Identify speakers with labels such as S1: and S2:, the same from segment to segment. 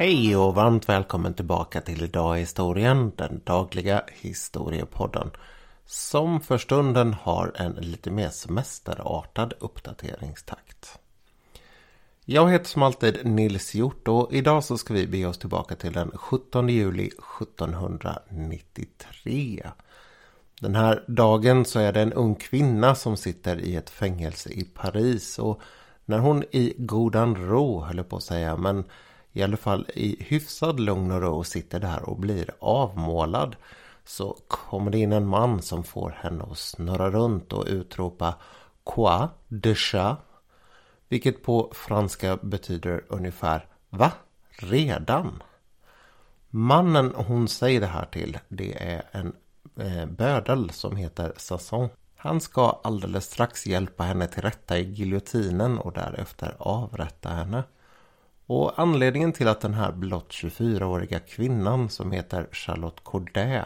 S1: Hej och varmt välkommen tillbaka till Idag i historien, den dagliga historiepodden. Som för stunden har en lite mer semesterartad uppdateringstakt. Jag heter som alltid Nils Hjort och idag så ska vi be oss tillbaka till den 17 juli 1793. Den här dagen så är det en ung kvinna som sitter i ett fängelse i Paris och när hon i godan ro, höll på att säga, men i alla fall i hyfsad lugn och ro sitter där och blir avmålad så kommer det in en man som får henne att snurra runt och utropa Quoi de chat? Vilket på franska betyder ungefär Va? Redan? Mannen hon säger det här till det är en eh, bödel som heter Sasson. Han ska alldeles strax hjälpa henne till rätta i giljotinen och därefter avrätta henne. Och anledningen till att den här blott 24-åriga kvinnan som heter Charlotte Corday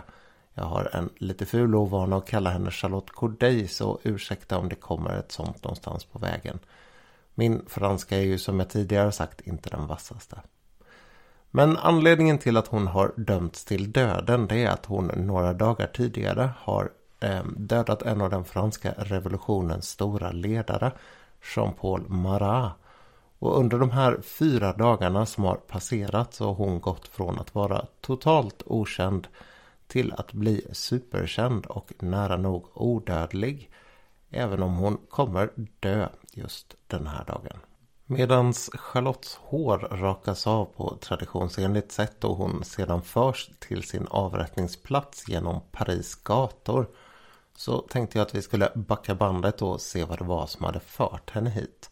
S1: jag har en lite ful ovana att kalla henne Charlotte Corday så ursäkta om det kommer ett sånt någonstans på vägen. Min franska är ju som jag tidigare sagt inte den vassaste. Men anledningen till att hon har dömts till döden det är att hon några dagar tidigare har eh, dödat en av den franska revolutionens stora ledare Jean-Paul Marat och under de här fyra dagarna som har passerat så har hon gått från att vara totalt okänd till att bli superkänd och nära nog odödlig. Även om hon kommer dö just den här dagen. Medans Charlottes hår rakas av på traditionsenligt sätt och hon sedan förs till sin avrättningsplats genom Paris gator så tänkte jag att vi skulle backa bandet och se vad det var som hade fört henne hit.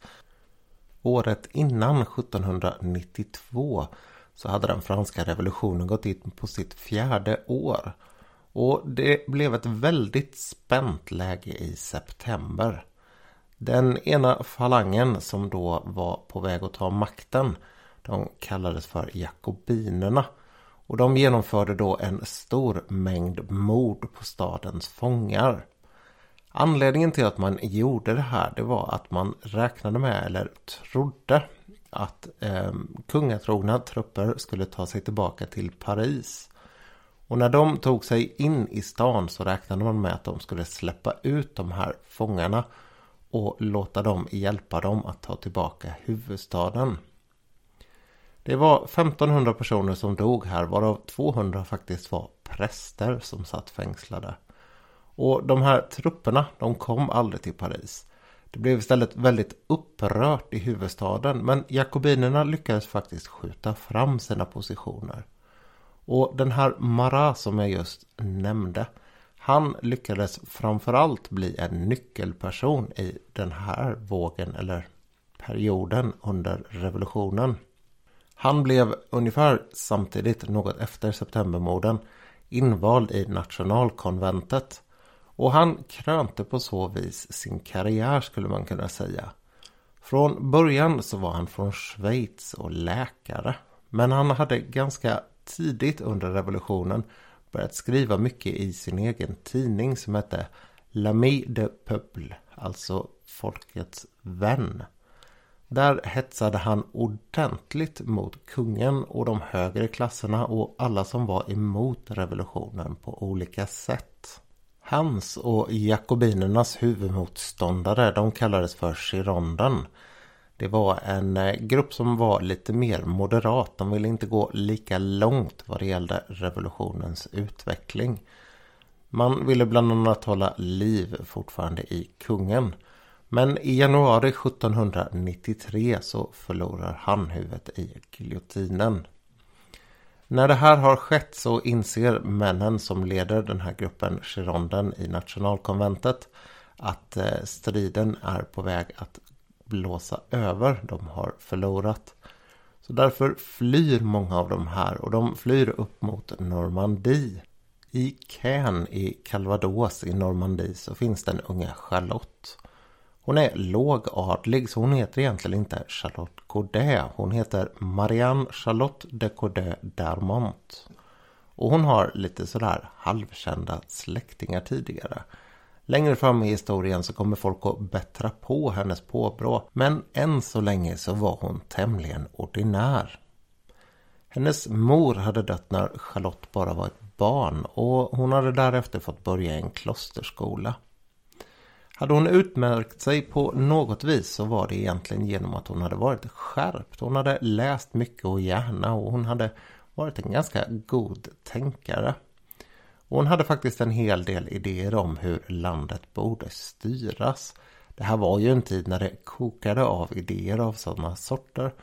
S1: Året innan 1792 så hade den franska revolutionen gått in på sitt fjärde år. Och det blev ett väldigt spänt läge i september. Den ena falangen som då var på väg att ta makten de kallades för jakobinerna. Och de genomförde då en stor mängd mord på stadens fångar. Anledningen till att man gjorde det här det var att man räknade med eller trodde att eh, kungatrogna trupper skulle ta sig tillbaka till Paris. Och när de tog sig in i stan så räknade man med att de skulle släppa ut de här fångarna och låta dem hjälpa dem att ta tillbaka huvudstaden. Det var 1500 personer som dog här varav 200 faktiskt var präster som satt fängslade. Och de här trupperna, de kom aldrig till Paris. Det blev istället väldigt upprört i huvudstaden men jakobinerna lyckades faktiskt skjuta fram sina positioner. Och den här Marat som jag just nämnde han lyckades framförallt bli en nyckelperson i den här vågen eller perioden under revolutionen. Han blev ungefär samtidigt, något efter septembermorden, invald i nationalkonventet och han krönte på så vis sin karriär skulle man kunna säga. Från början så var han från Schweiz och läkare. Men han hade ganska tidigt under revolutionen börjat skriva mycket i sin egen tidning som hette L'Ami de Peuple, alltså folkets vän. Där hetsade han ordentligt mot kungen och de högre klasserna och alla som var emot revolutionen på olika sätt. Hans och jakobinernas huvudmotståndare de kallades för Gironden. Det var en eh, grupp som var lite mer moderat. De ville inte gå lika långt vad det gällde revolutionens utveckling. Man ville bland annat hålla liv fortfarande i kungen. Men i januari 1793 så förlorar han huvudet i giljotinen. När det här har skett så inser männen som leder den här gruppen Gironden i nationalkonventet att eh, striden är på väg att blåsa över. De har förlorat. Så därför flyr många av de här och de flyr upp mot Normandie. I Caen i Calvados i Normandie så finns den unga Charlotte. Hon är lågadlig så hon heter egentligen inte Charlotte Godet. Hon heter Marianne Charlotte de Godet d'Armont. Och hon har lite sådär halvkända släktingar tidigare. Längre fram i historien så kommer folk att bättra på hennes påbrå. Men än så länge så var hon tämligen ordinär. Hennes mor hade dött när Charlotte bara var ett barn och hon hade därefter fått börja i en klosterskola. Hade hon utmärkt sig på något vis så var det egentligen genom att hon hade varit skärpt. Hon hade läst mycket och gärna och hon hade varit en ganska god tänkare. Och hon hade faktiskt en hel del idéer om hur landet borde styras. Det här var ju en tid när det kokade av idéer av sådana sorter.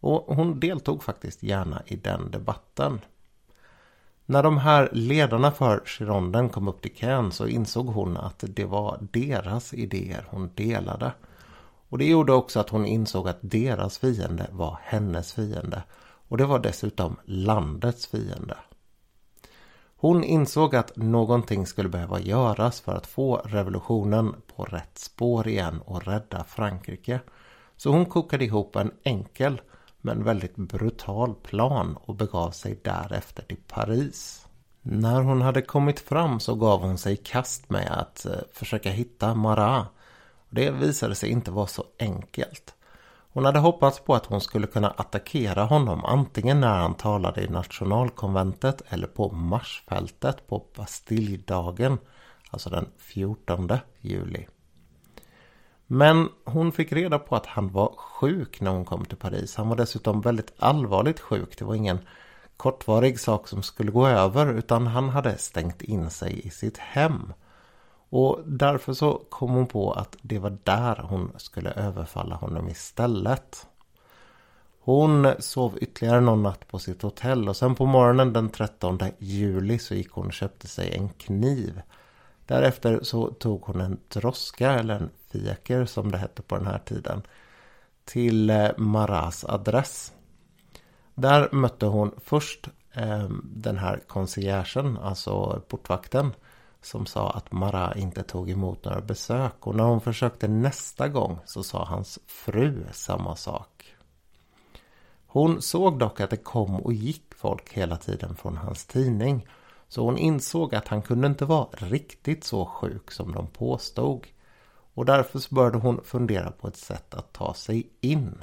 S1: Och hon deltog faktiskt gärna i den debatten. När de här ledarna för Gironden kom upp till Caen så insåg hon att det var deras idéer hon delade. Och det gjorde också att hon insåg att deras fiende var hennes fiende. Och det var dessutom landets fiende. Hon insåg att någonting skulle behöva göras för att få revolutionen på rätt spår igen och rädda Frankrike. Så hon kokade ihop en enkel men väldigt brutal plan och begav sig därefter till Paris. När hon hade kommit fram så gav hon sig kast med att eh, försöka hitta Marat. Det visade sig inte vara så enkelt. Hon hade hoppats på att hon skulle kunna attackera honom antingen när han talade i nationalkonventet eller på marsfältet på Bastilledagen, alltså den 14 juli. Men hon fick reda på att han var sjuk när hon kom till Paris. Han var dessutom väldigt allvarligt sjuk. Det var ingen kortvarig sak som skulle gå över utan han hade stängt in sig i sitt hem. Och därför så kom hon på att det var där hon skulle överfalla honom istället. Hon sov ytterligare någon natt på sitt hotell och sen på morgonen den 13 juli så gick hon och köpte sig en kniv. Därefter så tog hon en droska eller en fiaker som det hette på den här tiden. Till eh, Maras adress. Där mötte hon först eh, den här conciergen, alltså portvakten som sa att Mara inte tog emot några besök och när hon försökte nästa gång så sa hans fru samma sak. Hon såg dock att det kom och gick folk hela tiden från hans tidning så hon insåg att han kunde inte vara riktigt så sjuk som de påstod. Och därför började hon fundera på ett sätt att ta sig in.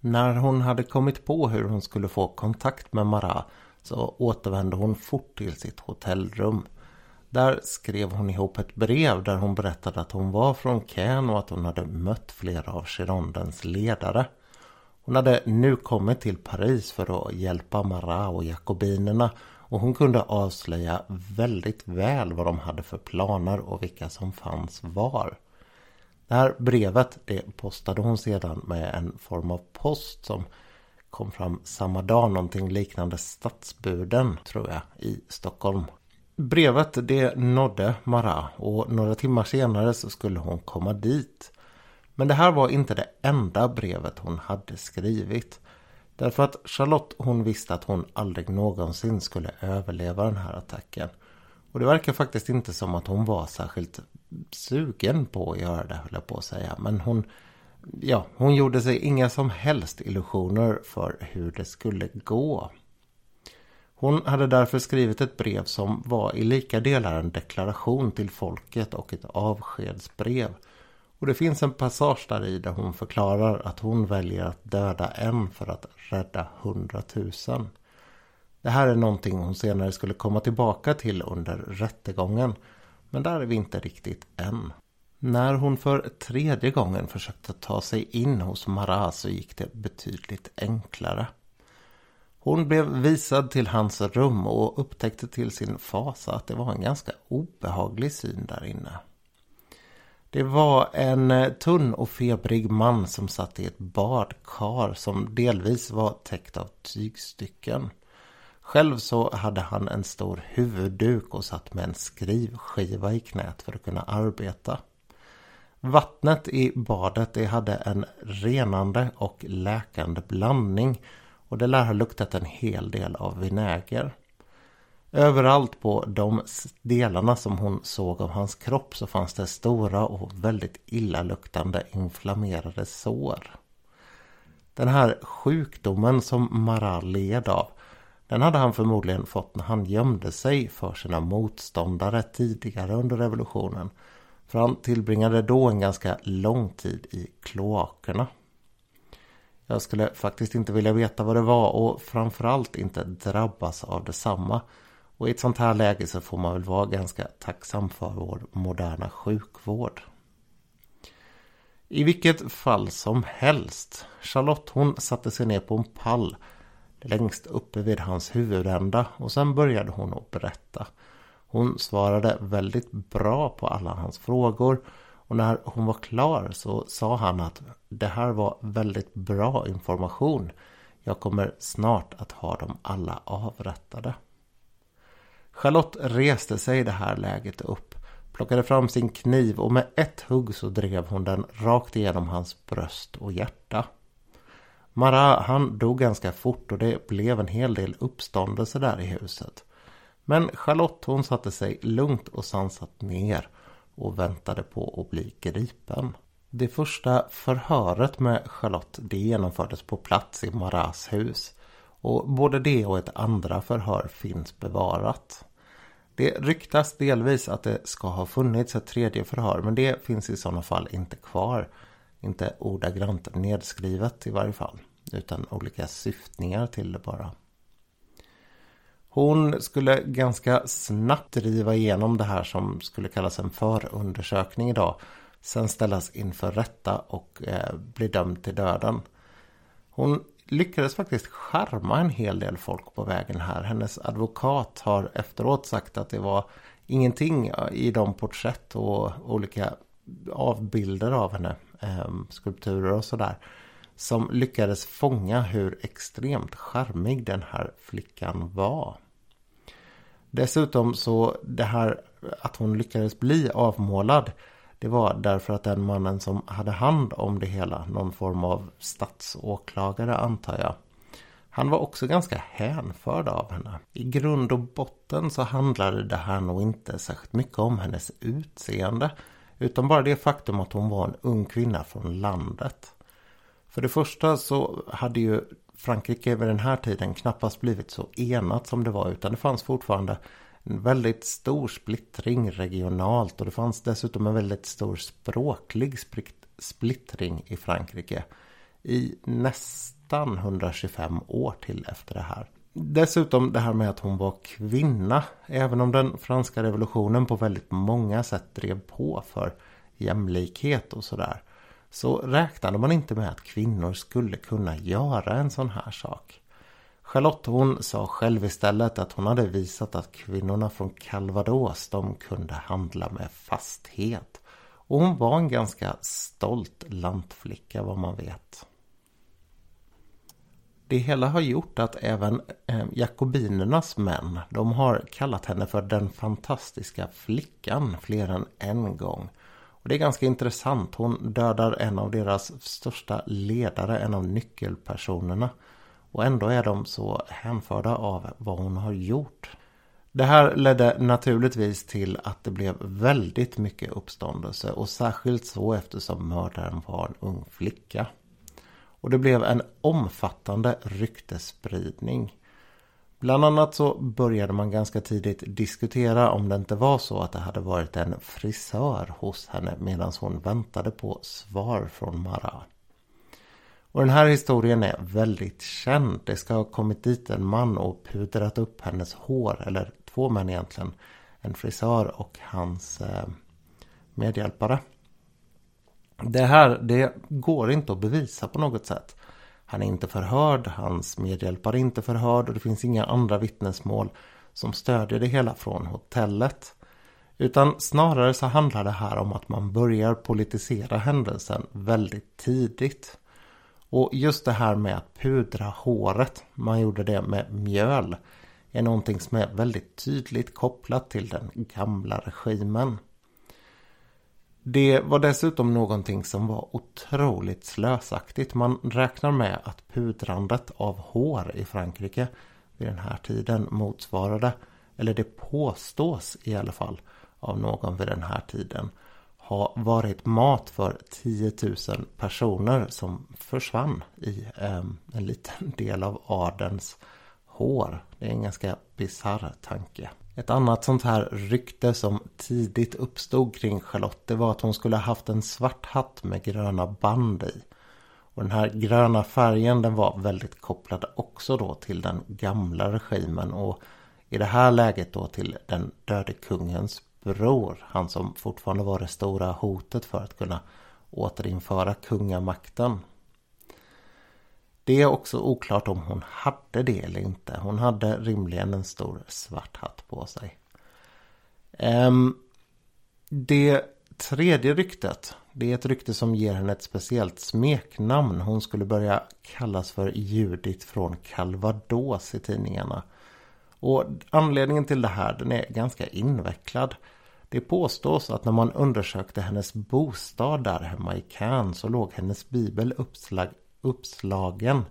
S1: När hon hade kommit på hur hon skulle få kontakt med Marat så återvände hon fort till sitt hotellrum där skrev hon ihop ett brev där hon berättade att hon var från Caen och att hon hade mött flera av Girondens ledare. Hon hade nu kommit till Paris för att hjälpa Marat och jakobinerna och hon kunde avslöja väldigt väl vad de hade för planer och vilka som fanns var. Det här brevet det postade hon sedan med en form av post som kom fram samma dag, någonting liknande Stadsbuden tror jag i Stockholm. Brevet det nådde Mara och några timmar senare så skulle hon komma dit. Men det här var inte det enda brevet hon hade skrivit. Därför att Charlotte hon visste att hon aldrig någonsin skulle överleva den här attacken. Och det verkar faktiskt inte som att hon var särskilt sugen på att göra det höll jag på att säga. Men hon, ja, hon gjorde sig inga som helst illusioner för hur det skulle gå. Hon hade därför skrivit ett brev som var i lika delar en deklaration till folket och ett avskedsbrev. Och det finns en passage där i där hon förklarar att hon väljer att döda en för att rädda hundratusen. Det här är någonting hon senare skulle komma tillbaka till under rättegången. Men där är vi inte riktigt än. När hon för tredje gången försökte ta sig in hos Mara så gick det betydligt enklare. Hon blev visad till hans rum och upptäckte till sin fasa att det var en ganska obehaglig syn där inne. Det var en eh, tunn och febrig man som satt i ett badkar som delvis var täckt av tygstycken. Själv så hade han en stor huvudduk och satt med en skrivskiva i knät för att kunna arbeta. Vattnet i badet det hade en renande och läkande blandning och det lär ha luktat en hel del av vinäger. Överallt på de delarna som hon såg av hans kropp så fanns det stora och väldigt illaluktande inflammerade sår. Den här sjukdomen som Maral led av den hade han förmodligen fått när han gömde sig för sina motståndare tidigare under revolutionen. För han tillbringade då en ganska lång tid i kloakerna. Jag skulle faktiskt inte vilja veta vad det var och framförallt inte drabbas av detsamma. Och i ett sånt här läge så får man väl vara ganska tacksam för vår moderna sjukvård. I vilket fall som helst. Charlotte hon satte sig ner på en pall längst uppe vid hans huvudända och sen började hon att berätta. Hon svarade väldigt bra på alla hans frågor och när hon var klar så sa han att det här var väldigt bra information. Jag kommer snart att ha dem alla avrättade. Charlotte reste sig i det här läget upp, plockade fram sin kniv och med ett hugg så drev hon den rakt igenom hans bröst och hjärta. Marat han dog ganska fort och det blev en hel del uppståndelse där i huset. Men Charlotte hon satte sig lugnt och sansat ner och väntade på att bli gripen. Det första förhöret med Charlotte det genomfördes på plats i Marats hus. Och både det och ett andra förhör finns bevarat. Det ryktas delvis att det ska ha funnits ett tredje förhör men det finns i sådana fall inte kvar. Inte ordagrant nedskrivet i varje fall. Utan olika syftningar till det bara. Hon skulle ganska snabbt driva igenom det här som skulle kallas en förundersökning idag. Sen ställas inför rätta och eh, bli dömd till döden. Hon lyckades faktiskt charma en hel del folk på vägen här. Hennes advokat har efteråt sagt att det var ingenting i de porträtt och olika avbilder av henne, eh, skulpturer och sådär, som lyckades fånga hur extremt charmig den här flickan var. Dessutom så det här att hon lyckades bli avmålad det var därför att den mannen som hade hand om det hela, någon form av statsåklagare antar jag. Han var också ganska hänförd av henne. I grund och botten så handlade det här nog inte särskilt mycket om hennes utseende. Utan bara det faktum att hon var en ung kvinna från landet. För det första så hade ju Frankrike vid den här tiden knappast blivit så enat som det var utan det fanns fortfarande en väldigt stor splittring regionalt och det fanns dessutom en väldigt stor språklig splittring i Frankrike i nästan 125 år till efter det här. Dessutom det här med att hon var kvinna. Även om den franska revolutionen på väldigt många sätt drev på för jämlikhet och sådär så räknade man inte med att kvinnor skulle kunna göra en sån här sak. Charlotte hon sa själv istället att hon hade visat att kvinnorna från Calvados de kunde handla med fasthet. Och hon var en ganska stolt lantflicka vad man vet. Det hela har gjort att även eh, jakobinernas män, de har kallat henne för den fantastiska flickan fler än en gång. Och det är ganska intressant. Hon dödar en av deras största ledare, en av nyckelpersonerna. Och ändå är de så hänförda av vad hon har gjort. Det här ledde naturligtvis till att det blev väldigt mycket uppståndelse och särskilt så eftersom mördaren var en ung flicka. Och det blev en omfattande ryktespridning. Bland annat så började man ganska tidigt diskutera om det inte var så att det hade varit en frisör hos henne medan hon väntade på svar från Mara. Och den här historien är väldigt känd. Det ska ha kommit dit en man och pudrat upp hennes hår, eller två män egentligen. En frisör och hans eh, medhjälpare. Det här, det går inte att bevisa på något sätt. Han är inte förhörd, hans medhjälpare är inte förhörd och det finns inga andra vittnesmål som stödjer det hela från hotellet. Utan snarare så handlar det här om att man börjar politisera händelsen väldigt tidigt. Och just det här med att pudra håret, man gjorde det med mjöl, är någonting som är väldigt tydligt kopplat till den gamla regimen. Det var dessutom någonting som var otroligt slösaktigt. Man räknar med att pudrandet av hår i Frankrike vid den här tiden motsvarade, eller det påstås i alla fall av någon vid den här tiden, ha varit mat för 10 000 personer som försvann i eh, en liten del av adens hår. Det är en ganska bisarr tanke. Ett annat sånt här rykte som tidigt uppstod kring Charlotte det var att hon skulle ha haft en svart hatt med gröna band i. Och den här gröna färgen den var väldigt kopplad också då till den gamla regimen och i det här läget då till den döde kungens bror. Han som fortfarande var det stora hotet för att kunna återinföra kungamakten. Det är också oklart om hon hade det eller inte. Hon hade rimligen en stor svart hatt på sig. Ehm, det tredje ryktet. Det är ett rykte som ger henne ett speciellt smeknamn. Hon skulle börja kallas för Judit från Calvados i tidningarna. Och anledningen till det här den är ganska invecklad. Det påstås att när man undersökte hennes bostad där hemma i Cannes så låg hennes bibel uppslag, uppslagen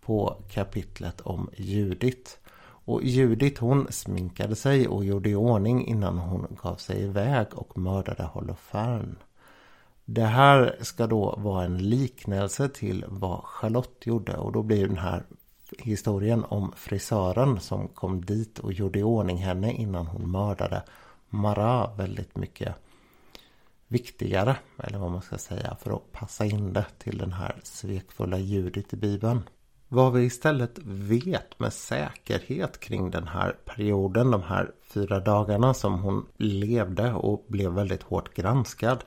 S1: på kapitlet om Judit. Och Judit hon sminkade sig och gjorde i ordning innan hon gav sig iväg och mördade Holofern. Det här ska då vara en liknelse till vad Charlotte gjorde och då blir den här historien om frisören som kom dit och gjorde i ordning henne innan hon mördade Mara väldigt mycket viktigare, eller vad man ska säga, för att passa in det till den här svekfulla Judit i Bibeln. Vad vi istället vet med säkerhet kring den här perioden, de här fyra dagarna som hon levde och blev väldigt hårt granskad.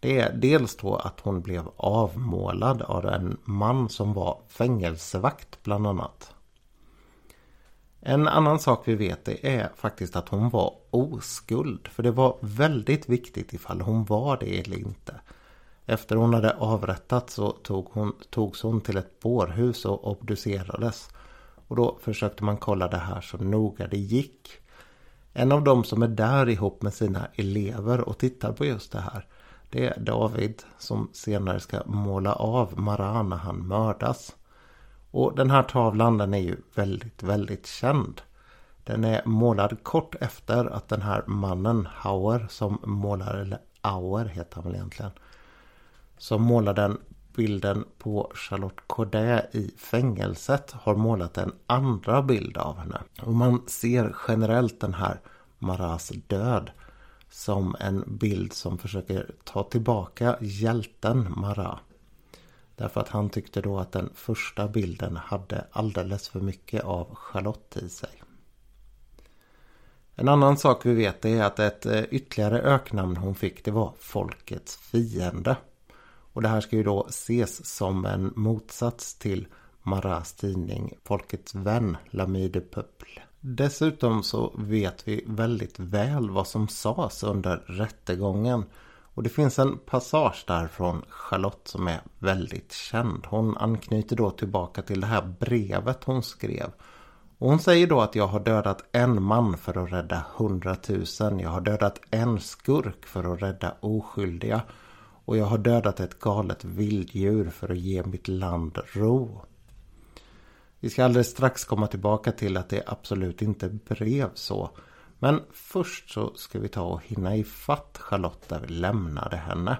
S1: Det är dels då att hon blev avmålad av en man som var fängelsevakt bland annat. En annan sak vi vet det är faktiskt att hon var oskuld. För det var väldigt viktigt ifall hon var det eller inte. Efter hon hade avrättats så tog hon, togs hon till ett bårhus och obducerades. Och då försökte man kolla det här så noga det gick. En av dem som är där ihop med sina elever och tittar på just det här. Det är David som senare ska måla av Mara när han mördas. Och den här tavlan den är ju väldigt, väldigt känd. Den är målad kort efter att den här mannen Hauer som målar, eller Auer heter han väl egentligen. Som målar den bilden på Charlotte Corday i fängelset har målat en andra bild av henne. Och man ser generellt den här Maras död som en bild som försöker ta tillbaka hjälten Marat. Därför att han tyckte då att den första bilden hade alldeles för mycket av Charlotte i sig. En annan sak vi vet är att ett eh, ytterligare öknamn hon fick det var Folkets fiende. Och det här ska ju då ses som en motsats till Marats tidning Folkets vän, L'Ami de Peuple. Dessutom så vet vi väldigt väl vad som sades under rättegången och det finns en passage där från Charlotte som är väldigt känd. Hon anknyter då tillbaka till det här brevet hon skrev. Och hon säger då att jag har dödat en man för att rädda hundratusen. Jag har dödat en skurk för att rädda oskyldiga. Och jag har dödat ett galet vilddjur för att ge mitt land ro. Vi ska alldeles strax komma tillbaka till att det absolut inte brev så. Men först så ska vi ta och hinna ifatt Charlotte där vi lämnade henne.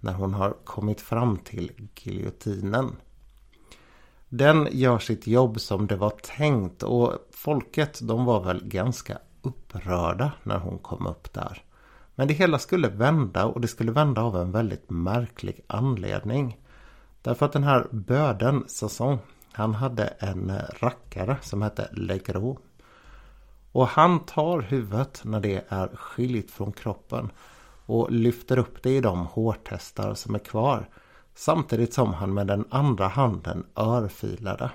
S1: När hon har kommit fram till giljotinen. Den gör sitt jobb som det var tänkt och folket de var väl ganska upprörda när hon kom upp där. Men det hela skulle vända och det skulle vända av en väldigt märklig anledning. Därför att den här böden Sasson, han hade en rackare som hette Legros. Och han tar huvudet när det är skilt från kroppen och lyfter upp det i de hårtestar som är kvar. Samtidigt som han med den andra handen örfilar det.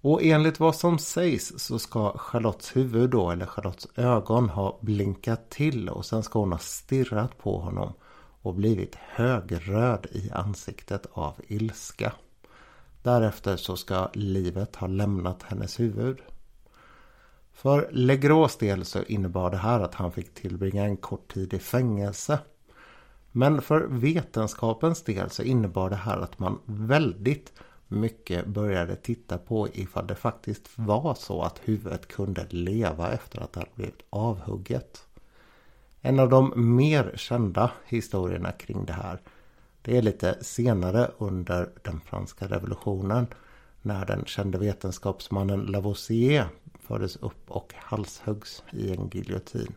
S1: Och enligt vad som sägs så ska Charlottes huvud då, eller Charlottes ögon ha blinkat till och sen ska hon ha stirrat på honom och blivit högröd i ansiktet av ilska. Därefter så ska livet ha lämnat hennes huvud. För Legros del så innebar det här att han fick tillbringa en kort tid i fängelse. Men för vetenskapens del så innebar det här att man väldigt mycket började titta på ifall det faktiskt var så att huvudet kunde leva efter att det hade blivit avhugget. En av de mer kända historierna kring det här det är lite senare under den franska revolutionen när den kände vetenskapsmannen Lavoisier fördes upp och halshöggs i en giljotin.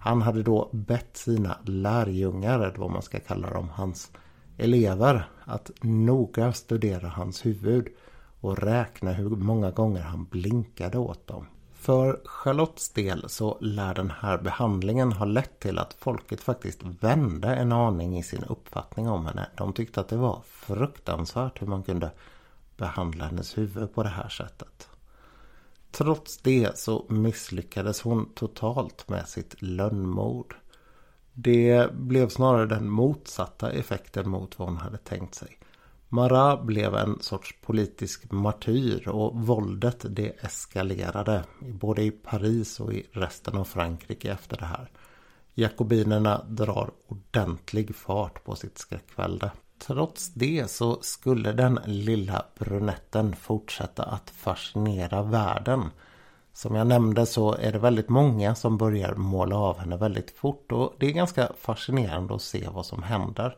S1: Han hade då bett sina lärjungar, eller vad man ska kalla dem, hans elever att noga studera hans huvud och räkna hur många gånger han blinkade åt dem. För Charlottes del så lär den här behandlingen ha lett till att folket faktiskt vände en aning i sin uppfattning om henne. De tyckte att det var fruktansvärt hur man kunde behandla hennes huvud på det här sättet. Trots det så misslyckades hon totalt med sitt lönnmord. Det blev snarare den motsatta effekten mot vad hon hade tänkt sig. Marat blev en sorts politisk martyr och våldet det eskalerade både i Paris och i resten av Frankrike efter det här. Jakobinerna drar ordentlig fart på sitt skräckvälde. Trots det så skulle den lilla brunetten fortsätta att fascinera världen. Som jag nämnde så är det väldigt många som börjar måla av henne väldigt fort och det är ganska fascinerande att se vad som händer.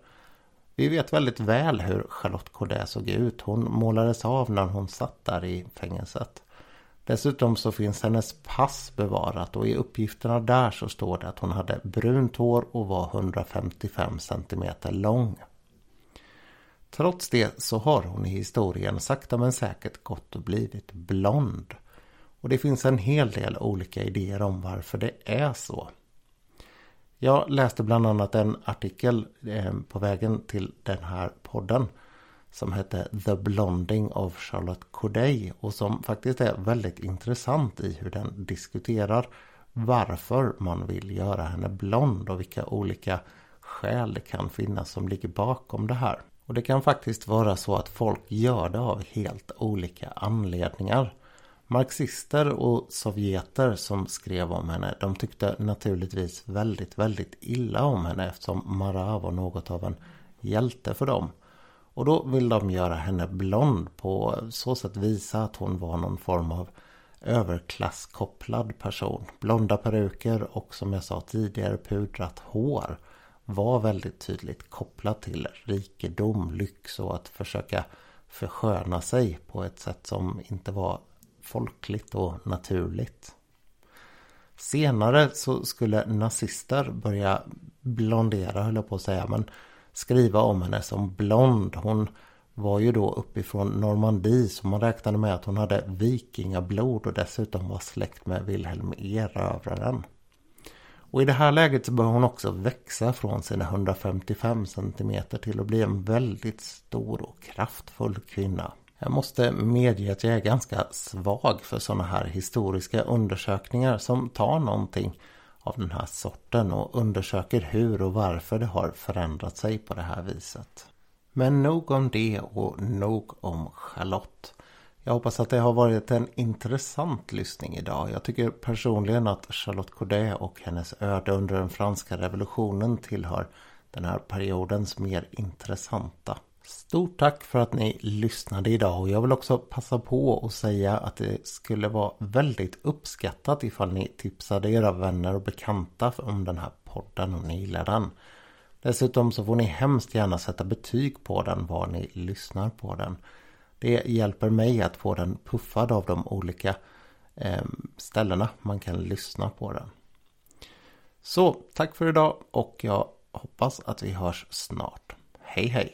S1: Vi vet väldigt väl hur Charlotte Corday såg ut. Hon målades av när hon satt där i fängelset. Dessutom så finns hennes pass bevarat och i uppgifterna där så står det att hon hade brunt hår och var 155 cm lång. Trots det så har hon i historien sakta men säkert gått och blivit blond. Och det finns en hel del olika idéer om varför det är så. Jag läste bland annat en artikel eh, på vägen till den här podden som hette The Blonding of Charlotte Corday och som faktiskt är väldigt intressant i hur den diskuterar varför man vill göra henne blond och vilka olika skäl det kan finnas som ligger bakom det här. Och det kan faktiskt vara så att folk gör det av helt olika anledningar. Marxister och sovjeter som skrev om henne de tyckte naturligtvis väldigt väldigt illa om henne eftersom Marat var något av en hjälte för dem. Och då vill de göra henne blond på så sätt visa att hon var någon form av överklasskopplad person. Blonda peruker och som jag sa tidigare pudrat hår var väldigt tydligt kopplat till rikedom, lyx och att försöka försköna sig på ett sätt som inte var folkligt och naturligt. Senare så skulle nazister börja blondera höll jag på att säga men skriva om henne som blond. Hon var ju då uppifrån Normandie så man räknade med att hon hade vikingablod och dessutom var släkt med Wilhelm Erövraren. Och i det här läget så bör hon också växa från sina 155 cm till att bli en väldigt stor och kraftfull kvinna. Jag måste medge att jag är ganska svag för sådana här historiska undersökningar som tar någonting av den här sorten och undersöker hur och varför det har förändrat sig på det här viset. Men nog om det och nog om Charlotte. Jag hoppas att det har varit en intressant lyssning idag. Jag tycker personligen att Charlotte Corday och hennes öde under den franska revolutionen tillhör den här periodens mer intressanta. Stort tack för att ni lyssnade idag och jag vill också passa på att säga att det skulle vara väldigt uppskattat ifall ni tipsade era vänner och bekanta om den här podden om ni gillar den. Dessutom så får ni hemskt gärna sätta betyg på den var ni lyssnar på den. Det hjälper mig att få den puffad av de olika ehm, ställena man kan lyssna på den. Så tack för idag och jag hoppas att vi hörs snart. Hej hej!